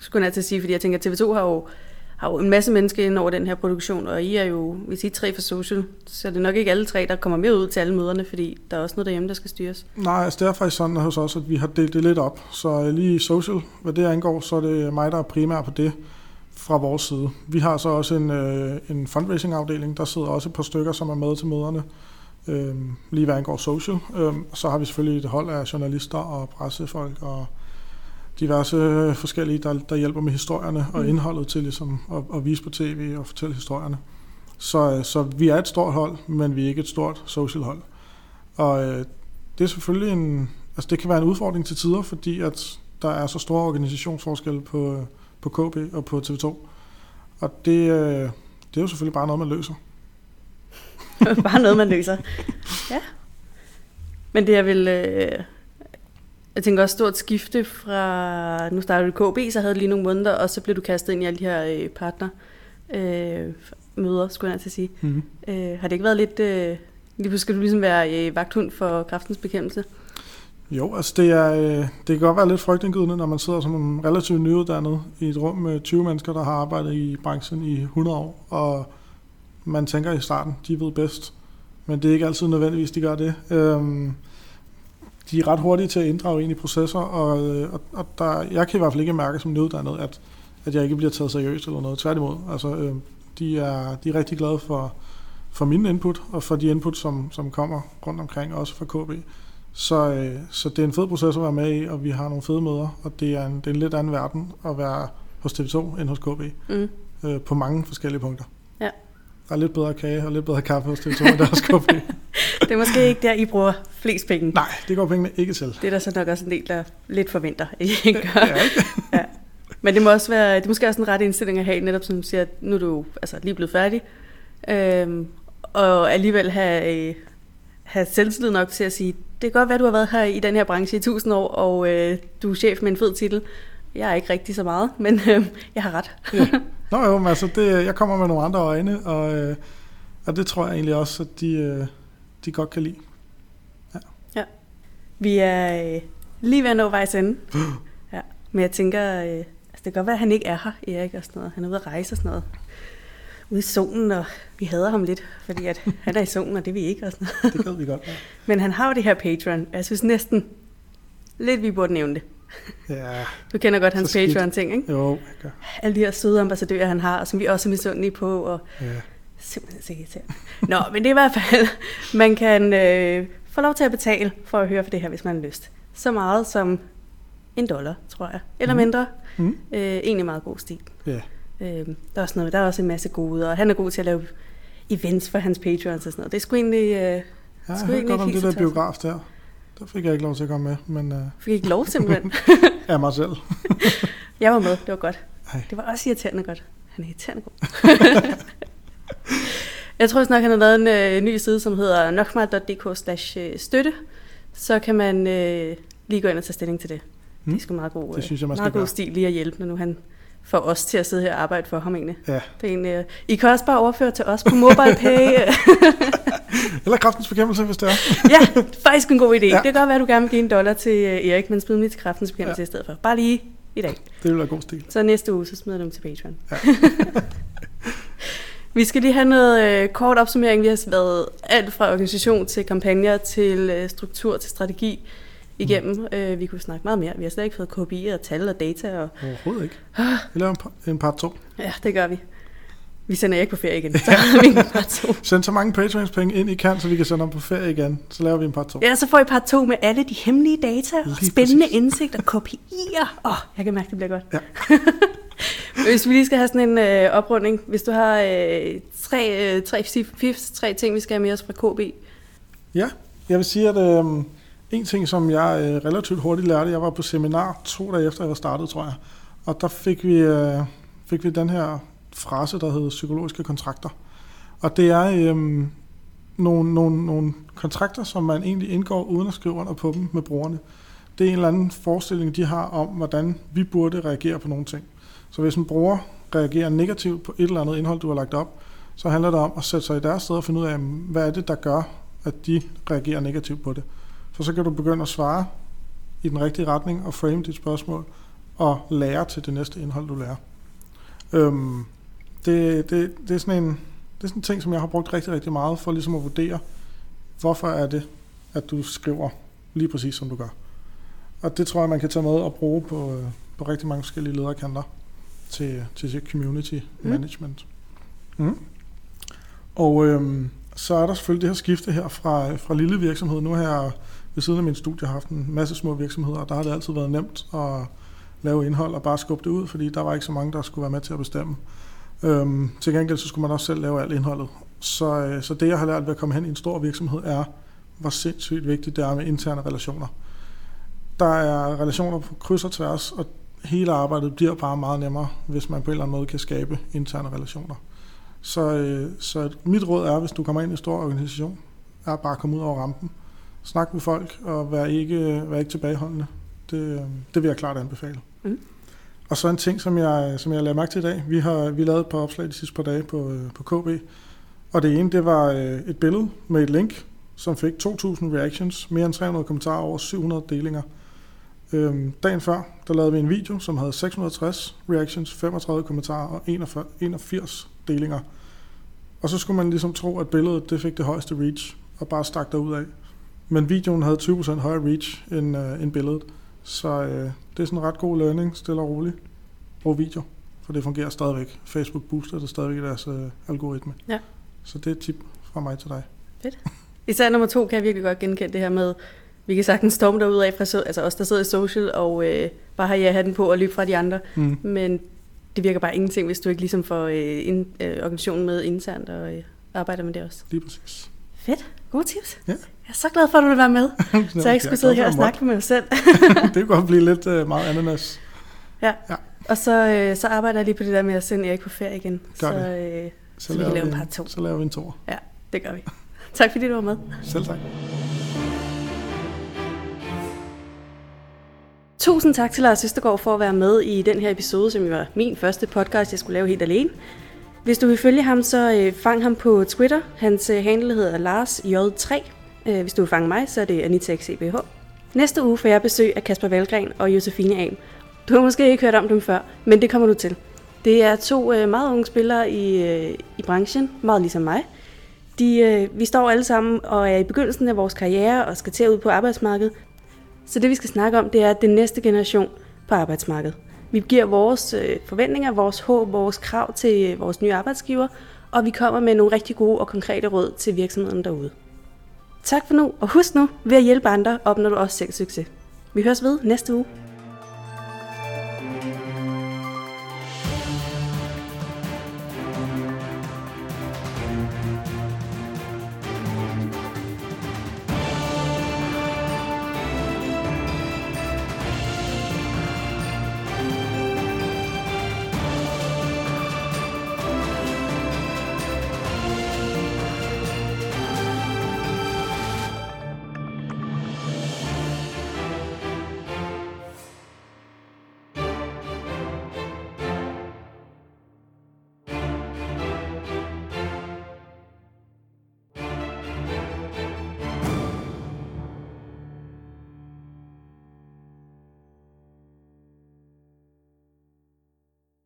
[SPEAKER 2] skulle jeg til at sige, fordi jeg tænker, at TV2 har jo, har jo en masse mennesker ind over den her produktion, og I er jo, hvis I er tre for social, så er det nok ikke alle tre, der kommer med ud til alle møderne, fordi der er også noget derhjemme, der skal styres.
[SPEAKER 1] Nej, altså det er faktisk sådan hos os, at vi har delt det lidt op. Så øh, lige social, hvad det angår, så er det øh, mig, der er primær på det fra vores side. Vi har så også en, øh, en fundraising-afdeling, der sidder også et par stykker, som er med til møderne, øh, lige hvad angår social. Øh, så har vi selvfølgelig et hold af journalister og pressefolk og diverse forskellige, der, der hjælper med historierne og mm. indholdet til ligesom at, at vise på tv og fortælle historierne. Så, øh, så vi er et stort hold, men vi er ikke et stort social hold. Og øh, det er selvfølgelig en, altså det kan være en udfordring til tider, fordi at der er så store organisationsforskelle på, på KB og på TV2. Og det, øh, det er jo selvfølgelig bare noget, man løser.
[SPEAKER 2] bare noget, man løser. Ja. Men det er vel... Øh, jeg tænker også stort skifte fra... Nu startede du KB, så havde du lige nogle måneder, og så blev du kastet ind i alle de her øh, partner øh, møder, skulle jeg at sige. Mm-hmm. Øh, har det ikke været lidt... Øh, lige pludselig skal du ligesom være øh, vagthund for kraftens bekæmpelse?
[SPEAKER 1] Jo, altså det, er, øh, det kan godt være lidt frygtindgydende, når man sidder som en relativt nyuddannet i et rum med 20 mennesker, der har arbejdet i branchen i 100 år, og man tænker i starten, de ved bedst, men det er ikke altid nødvendigvis, de gør det. Øhm, de er ret hurtige til at inddrage ind i processer, og, øh, og, og der, jeg kan i hvert fald ikke mærke som nyuddannet, at, at jeg ikke bliver taget seriøst eller noget. Tværtimod, altså, øh, de, er, de er rigtig glade for, for min input, og for de input, som, som kommer rundt omkring, også fra KB. Så, øh, så det er en fed proces at være med i, og vi har nogle fede møder, og det er en, det er en lidt anden verden at være hos TV2 end hos KB, mm. øh, på mange forskellige punkter. Ja. Der er lidt bedre kage og lidt bedre kaffe hos TV2 end hos KB.
[SPEAKER 2] det er måske ikke der, I bruger flest penge.
[SPEAKER 1] Nej, det går pengene ikke til.
[SPEAKER 2] Det er der så nok også en del, der lidt forventer, I gør. Ja, ikke? ja. Men det må også være, det er måske også en ret indstilling at have, netop som du siger, at nu er du altså, lige blevet færdig, øhm, og alligevel have, have selvtillid nok til at sige, det kan godt være, at du har været her i den her branche i tusind år, og øh, du er chef med en fed titel. Jeg er ikke rigtig så meget, men øh, jeg har ret.
[SPEAKER 1] ja. Nå jo, men altså, det, jeg kommer med nogle andre øjne, og, øh, og det tror jeg egentlig også, at de, øh, de godt kan lide.
[SPEAKER 2] Ja. ja. Vi er øh, lige ved at nå vejs ende. ja. Men jeg tænker, øh, altså, det kan godt være, at han ikke er her, Erik, og sådan noget. Han er ude at rejse og sådan noget ude i solen, og vi hader ham lidt, fordi at han er i solen, og det er vi ikke. Og sådan
[SPEAKER 1] noget. Det kan vi godt, ja.
[SPEAKER 2] Men han har jo det her Patreon. Jeg synes næsten lidt, vi burde nævne det. Ja. Du kender godt hans Patreon-ting, ikke?
[SPEAKER 1] Jo, jeg
[SPEAKER 2] gør. Alle de her søde ambassadører, han har, som vi også er misundelige på, og ja. Simpelthen så irriterende. Nå, men det er i hvert fald, man kan øh, få lov til at betale for at høre for det her, hvis man har lyst. Så meget som en dollar, tror jeg. Eller mm. mindre. Mm. Øh, egentlig meget god stil. Ja. Øh, der, er også noget, der er også en masse gode, og han er god til at lave events for hans patrons og sådan noget. Det sgu egentlig... Øh, ja,
[SPEAKER 1] jeg hørte godt om det der biograf der. Der fik jeg ikke lov til at komme med. Men, øh...
[SPEAKER 2] Fik ikke lov simpelthen?
[SPEAKER 1] af mig selv.
[SPEAKER 2] jeg var med, det var godt. Ej. Det var også irriterende godt. Han er irriterende god. jeg tror snart, han har lavet en øh, ny side, som hedder nokmal.dk øh, støtte. Så kan man øh, lige gå ind og tage stilling til det. Mm. Det er sgu meget god, det synes jeg, man skal meget god stil lige at hjælpe, når nu han for os til at sidde her og arbejde for ham egentlig. Ja. Det er egentlig, uh, I kan også bare overføre til os på MobilePay.
[SPEAKER 1] Eller kraftens bekæmpelse, hvis det er.
[SPEAKER 2] ja, faktisk en god idé. Ja. Det kan godt være, at du gerne vil give en dollar til uh, Erik, men smid mig til kraftens bekæmpelse ja. i stedet for. Bare lige i dag.
[SPEAKER 1] Det vil være god stil.
[SPEAKER 2] Så næste uge, så smider du dem til Patreon. Ja. Vi skal lige have noget uh, kort opsummering. Vi har været alt fra organisation til kampagner til uh, struktur til strategi igennem. Mm. Øh, vi kunne snakke meget mere. Vi har slet ikke fået kopier og tal og data. Og...
[SPEAKER 1] Overhovedet ikke. Vi laver en, en part 2.
[SPEAKER 2] Ja, det gør vi. Vi sender ikke på ferie igen. Så vi en part 2.
[SPEAKER 1] Send så mange Patreons penge ind I kan, så vi kan sende dem på ferie igen. Så laver vi en part 2.
[SPEAKER 2] Ja, så får I part 2 med alle de hemmelige data og spændende præcis. indsigter, kopier. Åh, oh, jeg kan mærke, det bliver godt. Ja. hvis vi lige skal have sådan en øh, oprunding. Hvis du har øh, tre, øh, tre fifs, tre ting, vi skal have med os fra KB.
[SPEAKER 1] Ja, jeg vil sige, at... Øh, en ting, som jeg øh, relativt hurtigt lærte, jeg var på seminar to dage efter, jeg var startet, tror jeg. Og der fik vi, øh, fik vi den her frase, der hedder psykologiske kontrakter. Og det er øh, nogle, nogle, nogle kontrakter, som man egentlig indgår uden at skrive under på dem med brugerne. Det er en eller anden forestilling, de har om, hvordan vi burde reagere på nogle ting. Så hvis en bruger reagerer negativt på et eller andet indhold, du har lagt op, så handler det om at sætte sig i deres sted og finde ud af, hvad er det, der gør, at de reagerer negativt på det. For så kan du begynde at svare i den rigtige retning og frame dit spørgsmål og lære til det næste indhold, du lærer. Øhm, det, det, det, er sådan en, det er sådan en ting, som jeg har brugt rigtig, rigtig meget for ligesom at vurdere, hvorfor er det, at du skriver lige præcis, som du gør. Og det tror jeg, man kan tage med og bruge på, øh, på rigtig mange forskellige lederkanter til, til community mm. management. Mm. Og øhm, så er der selvfølgelig det her skifte her fra, fra lille virksomhed. Nu har jeg ved siden af min studie haft en masse små virksomheder, og der har det altid været nemt at lave indhold og bare skubbe det ud, fordi der var ikke så mange, der skulle være med til at bestemme. Øhm, til gengæld så skulle man også selv lave alt indholdet. Så, øh, så det, jeg har lært ved at komme hen i en stor virksomhed, er, hvor sindssygt vigtigt det er med interne relationer. Der er relationer på kryds og tværs, og hele arbejdet bliver bare meget nemmere, hvis man på en eller anden måde kan skabe interne relationer. Så, øh, så mit råd er, hvis du kommer ind i en stor organisation, er bare at komme ud over rampen. Snak med folk og vær ikke, vær ikke tilbageholdende. Det, øh, det vil jeg klart anbefale. Mm. Og så en ting, som jeg, som jeg lavede mærke til i dag. Vi har vi lavet et par opslag de sidste par dage på, øh, på KB. Og det ene, det var et billede med et link, som fik 2.000 reactions, mere end 300 kommentarer over 700 delinger. Øhm, dagen før, der lavede vi en video, som havde 660 reactions, 35 kommentarer og 41, 81 delinger. Og så skulle man ligesom tro, at billedet det fik det højeste reach, og bare stak ud af. Men videoen havde 20% højere reach end, øh, end billedet. Så øh, det er sådan en ret god learning, stille og roligt. Brug video, for det fungerer stadigvæk. Facebook booster det stadigvæk deres øh, algoritme.
[SPEAKER 2] Ja.
[SPEAKER 1] Så det er et tip fra mig til dig.
[SPEAKER 2] Fedt. Især nummer to kan jeg virkelig godt genkende det her med, vi kan sagtens storme derud af, fra, altså os der sidder i social, og øh, bare har jeg hatten på og løbe fra de andre. Mm. Men det virker bare ingenting, hvis du ikke ligesom får øh, in, øh, organisationen med internt og øh, arbejder med det også.
[SPEAKER 1] Lige præcis.
[SPEAKER 2] Fedt. Gode tips.
[SPEAKER 1] Ja.
[SPEAKER 2] Jeg er så glad for, at du vil være med, så jeg ikke skulle sidde her og snakke med mig selv.
[SPEAKER 1] det kunne godt blive lidt øh, meget ananas.
[SPEAKER 2] Ja. ja. Og så, øh, så arbejder jeg lige på det der med at sende Erik på ferie igen.
[SPEAKER 1] Gør
[SPEAKER 2] så,
[SPEAKER 1] øh,
[SPEAKER 2] så, så vi kan lave en part to.
[SPEAKER 1] Så laver vi en to.
[SPEAKER 2] Ja, det gør vi. Tak fordi du var med.
[SPEAKER 1] Selv tak.
[SPEAKER 2] Tusind tak til Lars Østergaard for at være med i den her episode, som var min første podcast, jeg skulle lave helt alene. Hvis du vil følge ham, så øh, fang ham på Twitter. Hans øh, handle hedder Lars J3. Øh, hvis du vil fange mig, så er det Anita XCBH. Næste uge får jeg besøg af Kasper Valgren og Josefine Am. Du har måske ikke hørt om dem før, men det kommer du til. Det er to meget unge spillere i, i branchen, meget ligesom mig. De, vi står alle sammen og er i begyndelsen af vores karriere og skal til at ud på arbejdsmarkedet, så det vi skal snakke om, det er den næste generation på arbejdsmarkedet. Vi giver vores øh, forventninger, vores håb, vores krav til øh, vores nye arbejdsgiver, og vi kommer med nogle rigtig gode og konkrete råd til virksomheden derude. Tak for nu, og husk nu, ved at hjælpe andre opnår du også selv succes. Vi høres ved næste uge.